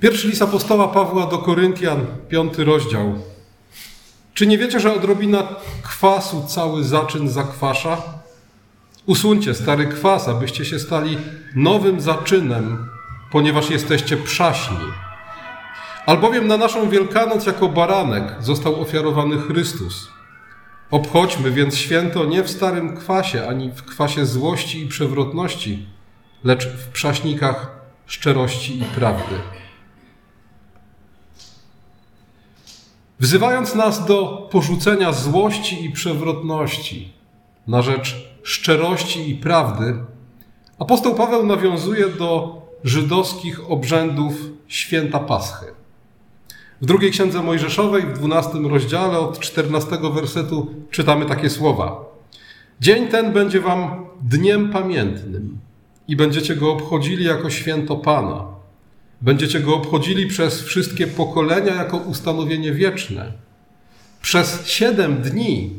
Pierwszy list apostoła Pawła do Koryntian, piąty rozdział. Czy nie wiecie, że odrobina kwasu cały zaczyn zakwasza? Usuńcie stary kwas, abyście się stali nowym zaczynem, ponieważ jesteście przaśni. Albowiem na naszą Wielkanoc jako baranek został ofiarowany Chrystus. Obchodźmy więc święto nie w starym kwasie, ani w kwasie złości i przewrotności, lecz w przaśnikach szczerości i prawdy. Wzywając nas do porzucenia złości i przewrotności na rzecz szczerości i prawdy, apostoł Paweł nawiązuje do żydowskich obrzędów święta Paschy. W drugiej księdze Mojżeszowej, w dwunastym rozdziale, od czternastego wersetu czytamy takie słowa. Dzień ten będzie wam dniem pamiętnym i będziecie go obchodzili jako święto Pana. Będziecie go obchodzili przez wszystkie pokolenia jako ustanowienie wieczne. Przez siedem dni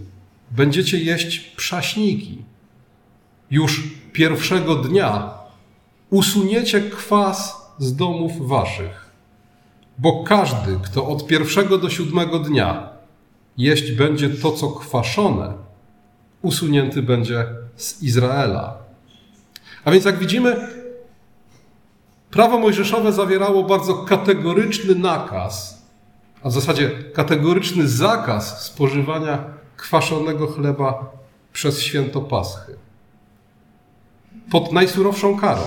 będziecie jeść przaśniki. Już pierwszego dnia usuniecie kwas z domów waszych, bo każdy, kto od pierwszego do siódmego dnia jeść będzie to, co kwaszone, usunięty będzie z Izraela. A więc, jak widzimy, prawo mojżeszowe zawierało bardzo kategoryczny nakaz, a w zasadzie kategoryczny zakaz spożywania kwaszonego chleba przez święto Paschy. Pod najsurowszą karą,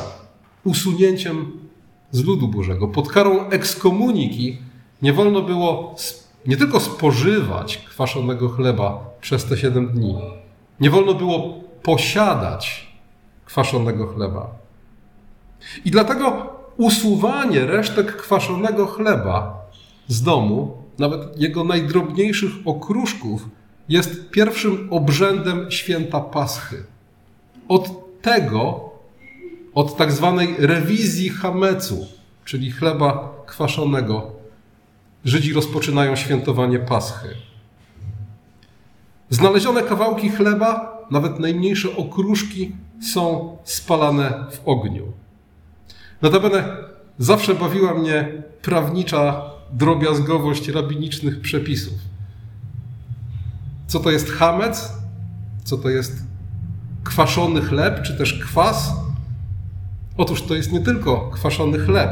usunięciem z ludu Bożego, pod karą ekskomuniki nie wolno było nie tylko spożywać kwaszonego chleba przez te siedem dni, nie wolno było posiadać kwaszonego chleba. I dlatego usuwanie resztek kwaszonego chleba z domu, nawet jego najdrobniejszych okruszków, jest pierwszym obrzędem święta Paschy. Od tego, od tak zwanej rewizji chamecu, czyli chleba kwaszonego, Żydzi rozpoczynają świętowanie Paschy. Znalezione kawałki chleba, nawet najmniejsze okruszki, są spalane w ogniu. Notabene zawsze bawiła mnie prawnicza drobiazgowość rabinicznych przepisów. Co to jest hamec? Co to jest kwaszony chleb, czy też kwas? Otóż to jest nie tylko kwaszony chleb,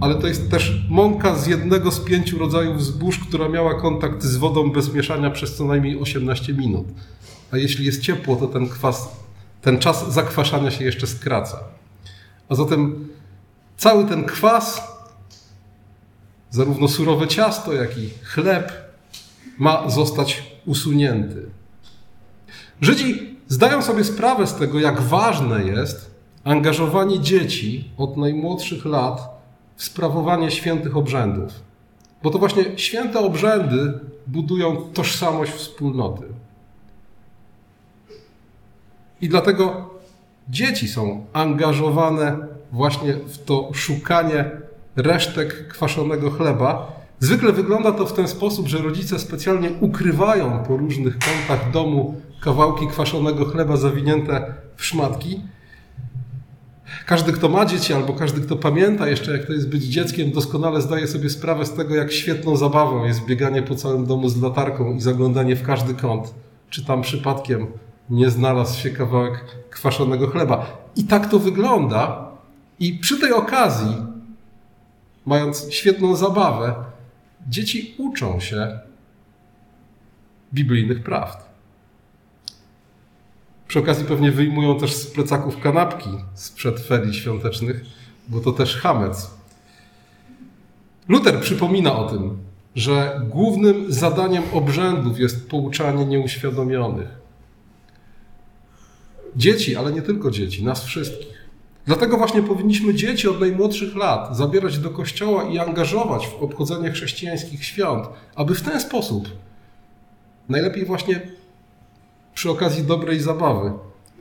ale to jest też mąka z jednego z pięciu rodzajów zbóż, która miała kontakt z wodą bez mieszania przez co najmniej 18 minut. A jeśli jest ciepło, to ten kwas, ten czas zakwaszania się jeszcze skraca. A zatem cały ten kwas, zarówno surowe ciasto, jak i chleb, ma zostać usunięty. Żydzi zdają sobie sprawę z tego, jak ważne jest angażowanie dzieci od najmłodszych lat w sprawowanie świętych obrzędów. Bo to właśnie święte obrzędy budują tożsamość wspólnoty. I dlatego dzieci są angażowane właśnie w to szukanie resztek kwaszonego chleba. Zwykle wygląda to w ten sposób, że rodzice specjalnie ukrywają po różnych kątach domu kawałki kwaszonego chleba zawinięte w szmatki. Każdy, kto ma dzieci, albo każdy, kto pamięta jeszcze, jak to jest być dzieckiem, doskonale zdaje sobie sprawę z tego, jak świetną zabawą jest bieganie po całym domu z latarką i zaglądanie w każdy kąt, czy tam przypadkiem nie znalazł się kawałek kwaszonego chleba. I tak to wygląda. I przy tej okazji, mając świetną zabawę, dzieci uczą się biblijnych prawd. Przy okazji pewnie wyjmują też z plecaków kanapki sprzed ferii świątecznych, bo to też hamec. Luther przypomina o tym, że głównym zadaniem obrzędów jest pouczanie nieuświadomionych. Dzieci, ale nie tylko dzieci, nas wszystkich. Dlatego właśnie powinniśmy dzieci od najmłodszych lat zabierać do kościoła i angażować w obchodzenie chrześcijańskich świąt, aby w ten sposób, najlepiej właśnie przy okazji dobrej zabawy,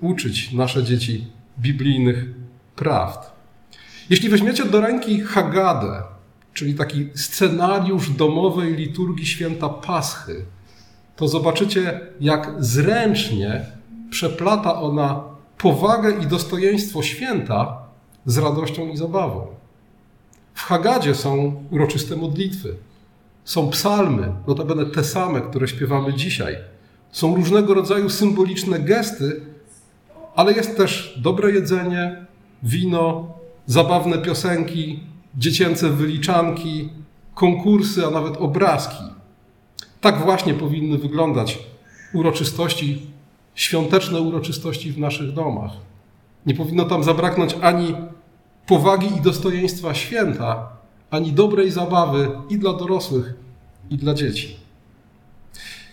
uczyć nasze dzieci biblijnych prawd. Jeśli weźmiecie do ręki Haggadę, czyli taki scenariusz domowej liturgii święta Paschy, to zobaczycie, jak zręcznie przeplata ona powagę i dostojeństwo święta z radością i zabawą. W Hagadzie są uroczyste modlitwy. Są psalmy, notabene te same, które śpiewamy dzisiaj. Są różnego rodzaju symboliczne gesty, ale jest też dobre jedzenie, wino, zabawne piosenki, dziecięce wyliczanki, konkursy, a nawet obrazki. Tak właśnie powinny wyglądać uroczystości, świąteczne uroczystości w naszych domach. Nie powinno tam zabraknąć ani powagi i dostojeństwa święta, ani dobrej zabawy i dla dorosłych, i dla dzieci.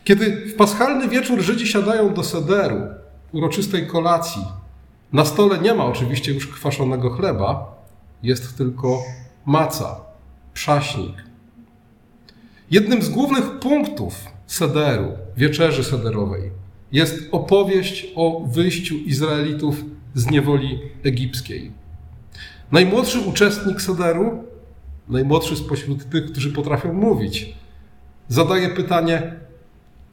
Kiedy w paschalny wieczór Żydzi siadają do sederu, uroczystej kolacji, na stole nie ma oczywiście już kwaszonego chleba, jest tylko maca, przaśnik. Jednym z głównych punktów sederu, wieczerzy sederowej, jest opowieść o wyjściu Izraelitów z niewoli egipskiej. Najmłodszy uczestnik sederu, najmłodszy spośród tych, którzy potrafią mówić, zadaje pytanie,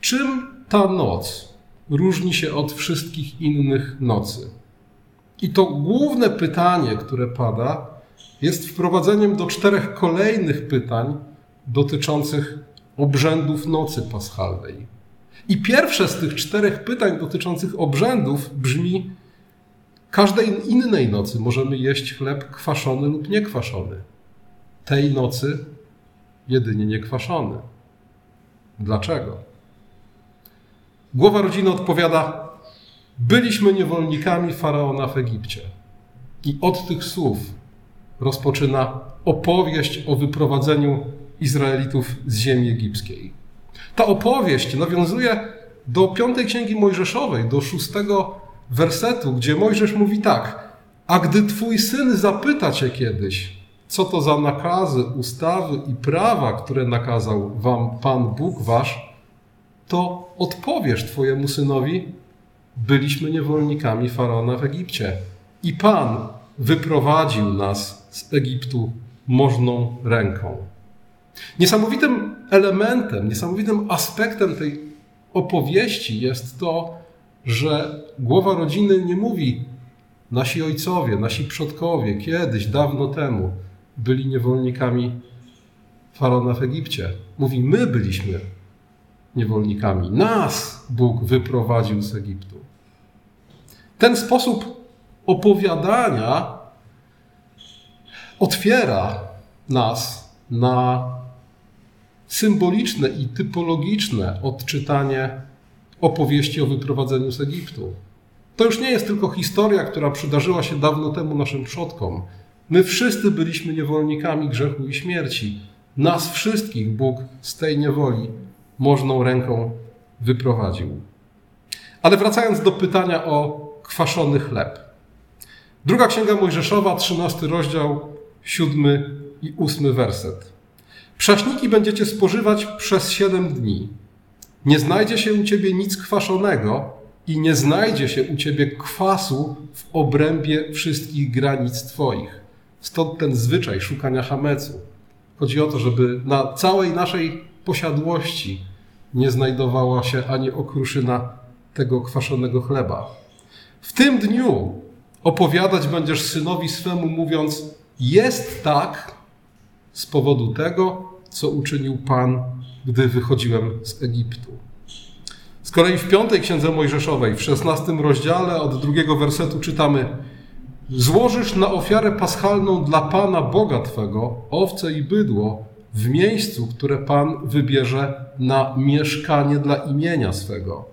czym ta noc różni się od wszystkich innych nocy? I to główne pytanie, które pada, jest wprowadzeniem do czterech kolejnych pytań dotyczących obrzędów nocy paschalnej. I pierwsze z tych czterech pytań dotyczących obrzędów brzmi: Każdej innej nocy możemy jeść chleb kwaszony lub niekwaszony. Tej nocy jedynie niekwaszony. Dlaczego? Głowa rodziny odpowiada: Byliśmy niewolnikami faraona w Egipcie. I od tych słów rozpoczyna opowieść o wyprowadzeniu Izraelitów z ziemi egipskiej. Ta opowieść nawiązuje do piątej księgi Mojżeszowej, do szóstego wersetu, gdzie Mojżesz mówi tak: A gdy twój syn zapyta cię kiedyś, co to za nakazy, ustawy i prawa, które nakazał wam Pan Bóg wasz, to odpowiesz twojemu synowi: Byliśmy niewolnikami faraona w Egipcie. I Pan wyprowadził nas z Egiptu możną ręką. Niesamowitym elementem, niesamowitym aspektem tej opowieści jest to, że głowa rodziny nie mówi nasi ojcowie, nasi przodkowie kiedyś, dawno temu byli niewolnikami faraona w Egipcie. Mówi, my byliśmy niewolnikami. Nas Bóg wyprowadził z Egiptu. Ten sposób opowiadania otwiera nas na symboliczne i typologiczne odczytanie opowieści o wyprowadzeniu z Egiptu. To już nie jest tylko historia, która przydarzyła się dawno temu naszym przodkom. My wszyscy byliśmy niewolnikami grzechu i śmierci. Nas wszystkich Bóg z tej niewoli możną ręką wyprowadził. Ale wracając do pytania o kwaszony chleb. Druga Księga Mojżeszowa, 13 rozdział, 7 i 8 werset. Przaśniki będziecie spożywać przez siedem dni. Nie znajdzie się u ciebie nic kwaszonego i nie znajdzie się u ciebie kwasu w obrębie wszystkich granic twoich. Stąd ten zwyczaj szukania hamecu. Chodzi o to, żeby na całej naszej posiadłości nie znajdowała się ani okruszyna tego kwaszonego chleba. W tym dniu opowiadać będziesz synowi swemu, mówiąc: Jest tak z powodu tego, co uczynił Pan, gdy wychodziłem z Egiptu. Z kolei w piątej księdze Mojżeszowej, w szesnastym rozdziale od drugiego wersetu czytamy: Złożysz na ofiarę paschalną dla Pana Boga Twego owce i bydło w miejscu, które Pan wybierze na mieszkanie dla imienia swego.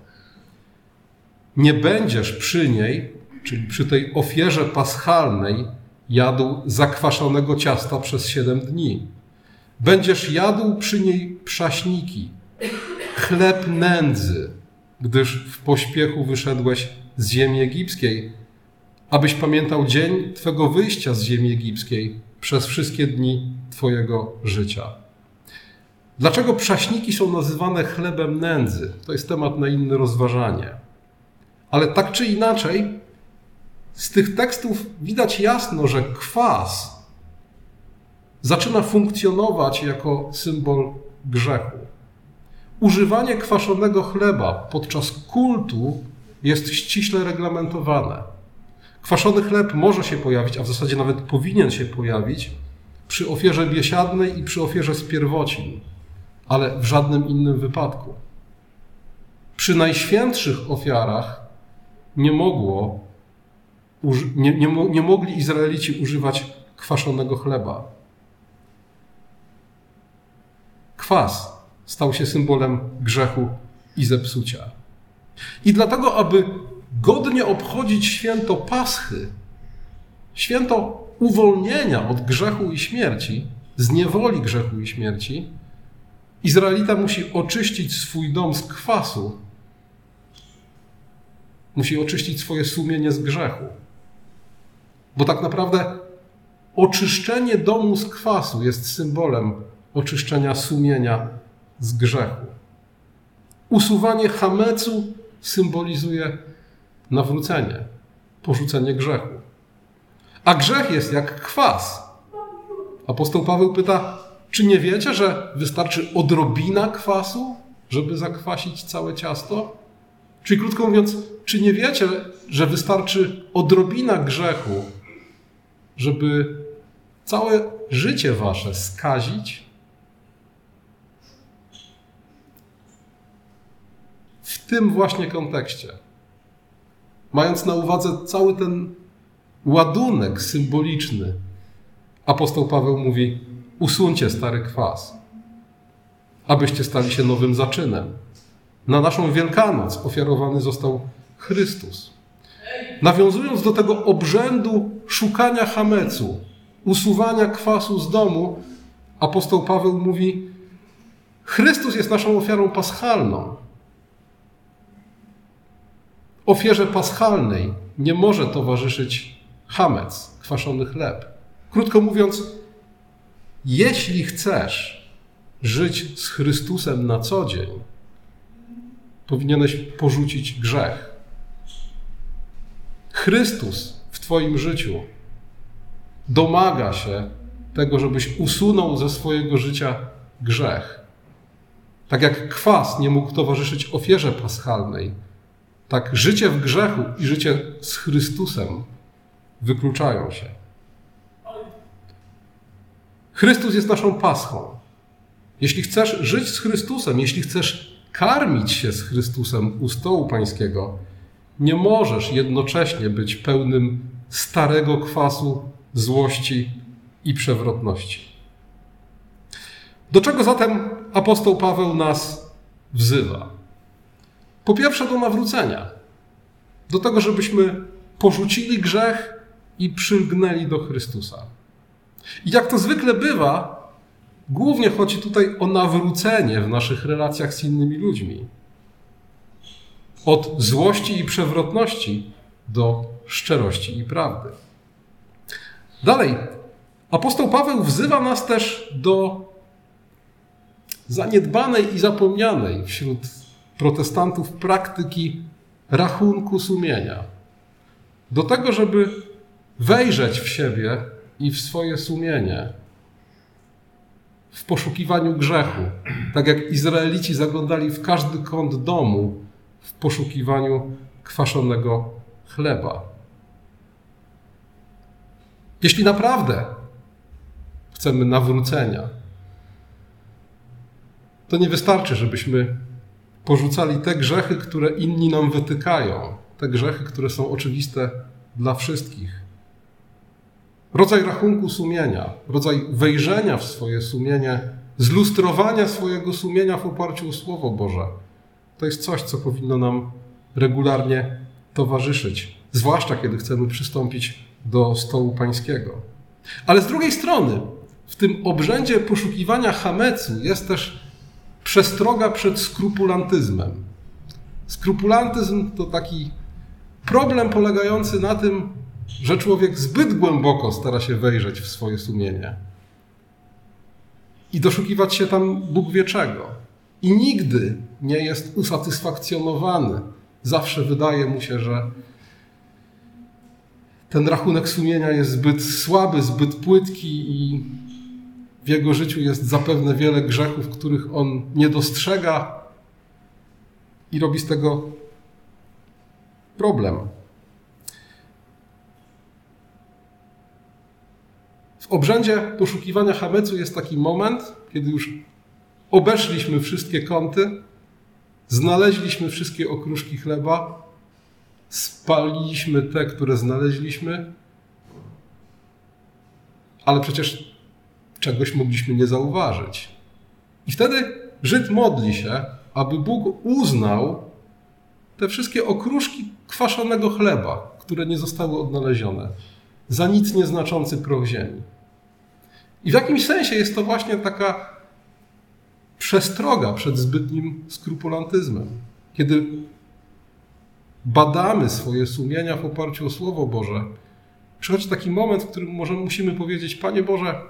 Nie będziesz przy niej, czyli przy tej ofierze paschalnej, jadł zakwaszonego ciasta przez siedem dni. Będziesz jadł przy niej przaśniki, chleb nędzy, gdyż w pośpiechu wyszedłeś z ziemi egipskiej, abyś pamiętał dzień Twego wyjścia z ziemi egipskiej przez wszystkie dni Twojego życia. Dlaczego przaśniki są nazywane chlebem nędzy? To jest temat na inne rozważanie. Ale tak czy inaczej, z tych tekstów widać jasno, że kwas zaczyna funkcjonować jako symbol grzechu. Używanie kwaszonego chleba podczas kultu jest ściśle reglamentowane. Kwaszony chleb może się pojawić, a w zasadzie nawet powinien się pojawić przy ofierze biesiadnej i przy ofierze z pierwocin, ale w żadnym innym wypadku. Przy najświętszych ofiarach nie mogło, nie, nie, nie mogli Izraelici używać kwaszonego chleba. Kwas stał się symbolem grzechu i zepsucia. I dlatego, aby godnie obchodzić święto Paschy, święto uwolnienia od grzechu i śmierci, z niewoli grzechu i śmierci, Izraelita musi oczyścić swój dom z kwasu, musi oczyścić swoje sumienie z grzechu. Bo tak naprawdę oczyszczenie domu z kwasu jest symbolem oczyszczenia sumienia z grzechu. Usuwanie hamecu symbolizuje nawrócenie, porzucenie grzechu. A grzech jest jak kwas. Apostoł Paweł pyta, czy nie wiecie, że wystarczy odrobina kwasu, żeby zakwasić całe ciasto? Czyli krótko mówiąc, czy nie wiecie, że wystarczy odrobina grzechu, żeby całe życie wasze skazić? W tym właśnie kontekście, mając na uwadze cały ten ładunek symboliczny, apostoł Paweł mówi: usuńcie stary kwas, abyście stali się nowym zaczynem. Na naszą Wielkanoc ofiarowany został Chrystus. Nawiązując do tego obrzędu szukania hamecu, usuwania kwasu z domu, apostoł Paweł mówi: Chrystus jest naszą ofiarą paschalną. Ofierze paschalnej nie może towarzyszyć hamec, kwaszony chleb. Krótko mówiąc, jeśli chcesz żyć z Chrystusem na co dzień, powinieneś porzucić grzech. Chrystus w Twoim życiu domaga się tego, żebyś usunął ze swojego życia grzech. Tak jak kwas nie mógł towarzyszyć ofierze paschalnej, tak życie w grzechu i życie z Chrystusem wykluczają się. Chrystus jest naszą paschą. Jeśli chcesz żyć z Chrystusem, jeśli chcesz karmić się z Chrystusem u stołu Pańskiego, nie możesz jednocześnie być pełnym starego kwasu, złości i przewrotności. Do czego zatem apostoł Paweł nas wzywa? Po pierwsze, do nawrócenia. Do tego, żebyśmy porzucili grzech i przylgnęli do Chrystusa. I jak to zwykle bywa, głównie chodzi tutaj o nawrócenie w naszych relacjach z innymi ludźmi. Od złości i przewrotności do szczerości i prawdy. Dalej, apostoł Paweł wzywa nas też do zaniedbanej i zapomnianej wśród protestantów praktyki rachunku sumienia. Do tego, żeby wejrzeć w siebie i w swoje sumienie w poszukiwaniu grzechu. Tak jak Izraelici zaglądali w każdy kąt domu w poszukiwaniu kwaszonego chleba. Jeśli naprawdę chcemy nawrócenia, to nie wystarczy, żebyśmy porzucali te grzechy, które inni nam wytykają, te grzechy, które są oczywiste dla wszystkich. Rodzaj rachunku sumienia, rodzaj wejrzenia w swoje sumienie, zlustrowania swojego sumienia w oparciu o Słowo Boże. To jest coś, co powinno nam regularnie towarzyszyć, zwłaszcza kiedy chcemy przystąpić do stołu pańskiego. Ale z drugiej strony, w tym obrzędzie poszukiwania hamecu jest też przestroga przed skrupulantyzmem. Skrupulantyzm to taki problem polegający na tym, że człowiek zbyt głęboko stara się wejrzeć w swoje sumienie i doszukiwać się tam Bóg wie czego. I nigdy nie jest usatysfakcjonowany. Zawsze wydaje mu się, że ten rachunek sumienia jest zbyt słaby, zbyt płytki i w jego życiu jest zapewne wiele grzechów, których on nie dostrzega i robi z tego problem. W obrzędzie poszukiwania hamecu jest taki moment, kiedy już obeszliśmy wszystkie kąty, znaleźliśmy wszystkie okruszki chleba, spaliliśmy te, które znaleźliśmy, ale przecież czegoś mogliśmy nie zauważyć. I wtedy Żyd modli się, aby Bóg uznał te wszystkie okruszki kwaszonego chleba, które nie zostały odnalezione, za nic nieznaczący proch ziemi. I w jakimś sensie jest to właśnie taka przestroga przed zbytnim skrupulantyzmem. Kiedy badamy swoje sumienia w oparciu o Słowo Boże, przychodzi taki moment, w którym może musimy powiedzieć: Panie Boże,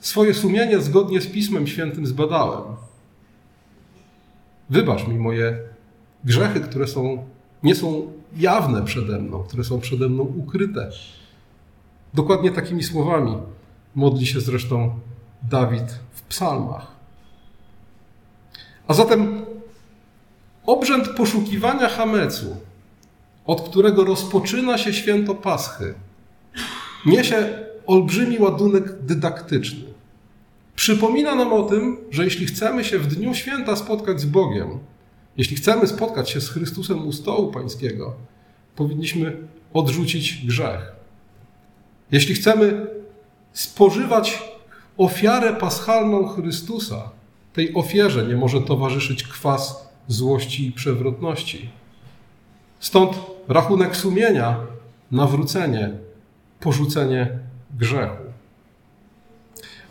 swoje sumienie zgodnie z Pismem Świętym zbadałem. Wybacz mi moje grzechy, które są, nie są jawne przede mną, które są przede mną ukryte. Dokładnie takimi słowami modli się zresztą Dawid w psalmach. A zatem obrzęd poszukiwania Hamecu, od którego rozpoczyna się święto Paschy, niesie olbrzymi ładunek dydaktyczny. Przypomina nam o tym, że jeśli chcemy się w dniu święta spotkać z Bogiem, jeśli chcemy spotkać się z Chrystusem u stołu Pańskiego, powinniśmy odrzucić grzech. Jeśli chcemy spożywać ofiarę paschalną Chrystusa, tej ofierze nie może towarzyszyć kwas złości i przewrotności. Stąd rachunek sumienia, nawrócenie, porzucenie grzechu.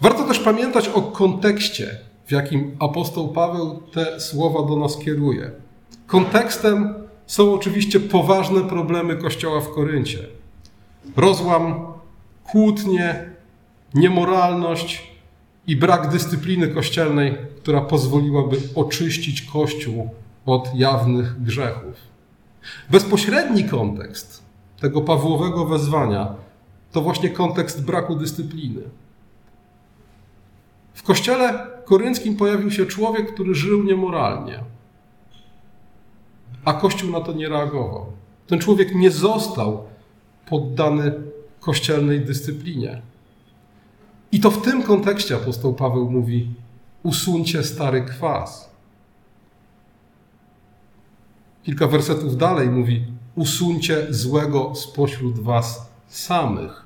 Warto też pamiętać o kontekście, w jakim apostoł Paweł te słowa do nas kieruje. Kontekstem są oczywiście poważne problemy Kościoła w Koryncie. Rozłam, kłótnie, niemoralność i brak dyscypliny kościelnej, która pozwoliłaby oczyścić Kościół od jawnych grzechów. Bezpośredni kontekst tego Pawłowego wezwania to właśnie kontekst braku dyscypliny. W kościele korynckim pojawił się człowiek, który żył niemoralnie, a Kościół na to nie reagował. Ten człowiek nie został poddany kościelnej dyscyplinie. I to w tym kontekście apostoł Paweł mówi: usuńcie stary kwas. Kilka wersetów dalej mówi: usuńcie złego spośród was samych.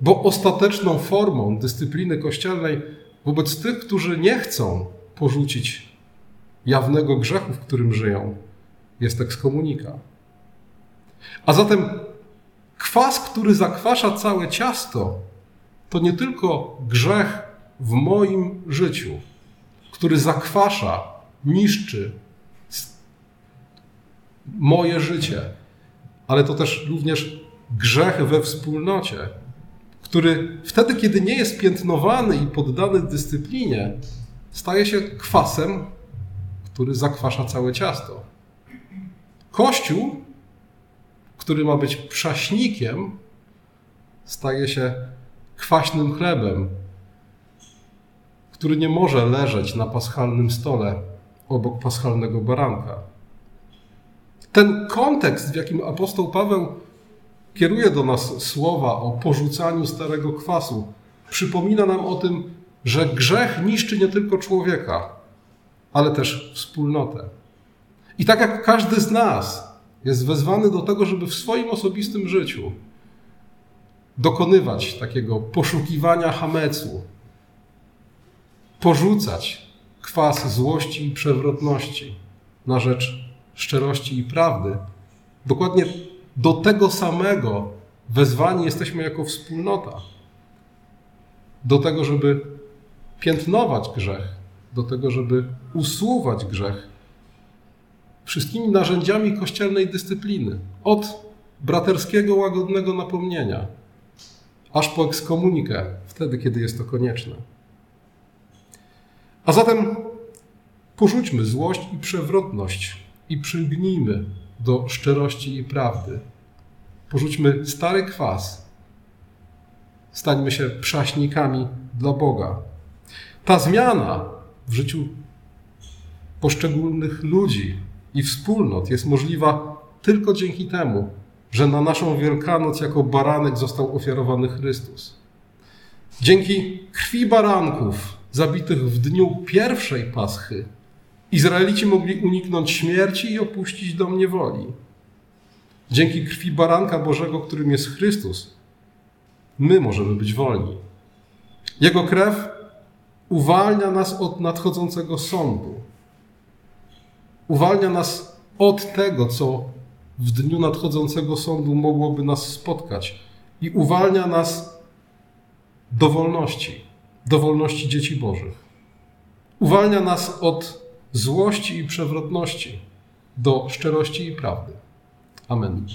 Bo ostateczną formą dyscypliny kościelnej wobec tych, którzy nie chcą porzucić jawnego grzechu, w którym żyją, jest ekskomunika. A zatem kwas, który zakwasza całe ciasto, to nie tylko grzech w moim życiu, który zakwasza, niszczy moje życie, ale to też również grzech we wspólnocie, który wtedy, kiedy nie jest piętnowany i poddany dyscyplinie, staje się kwasem, który zakwasza całe ciasto. Kościół, który ma być przaśnikiem, staje się kwaśnym chlebem, który nie może leżeć na paschalnym stole obok paschalnego baranka. Ten kontekst, w jakim apostoł Paweł kieruje do nas słowa o porzucaniu starego kwasu, przypomina nam o tym, że grzech niszczy nie tylko człowieka, ale też wspólnotę. I tak jak każdy z nas jest wezwany do tego, żeby w swoim osobistym życiu dokonywać takiego poszukiwania hamecu, porzucać kwas złości i przewrotności na rzecz szczerości i prawdy, dokładnie do tego samego wezwani jesteśmy jako wspólnota. Do tego, żeby piętnować grzech, do tego, żeby usuwać grzech wszystkimi narzędziami kościelnej dyscypliny. Od braterskiego, łagodnego napomnienia, aż po ekskomunikę, wtedy, kiedy jest to konieczne. A zatem porzućmy złość i przewrotność i przylgnijmy do szczerości i prawdy. Porzućmy stary kwas. Stańmy się przaśnikami dla Boga. Ta zmiana w życiu poszczególnych ludzi i wspólnot jest możliwa tylko dzięki temu, że na naszą Wielkanoc jako baranek został ofiarowany Chrystus. Dzięki krwi baranków zabitych w dniu pierwszej Paschy Izraelici mogli uniknąć śmierci i opuścić dom niewoli. Dzięki krwi baranka Bożego, którym jest Chrystus, my możemy być wolni. Jego krew uwalnia nas od nadchodzącego sądu. Uwalnia nas od tego, co w dniu nadchodzącego sądu mogłoby nas spotkać i uwalnia nas do wolności, do wolności dzieci Bożych. Uwalnia nas od złości i przewrotności do szczerości i prawdy. Amen.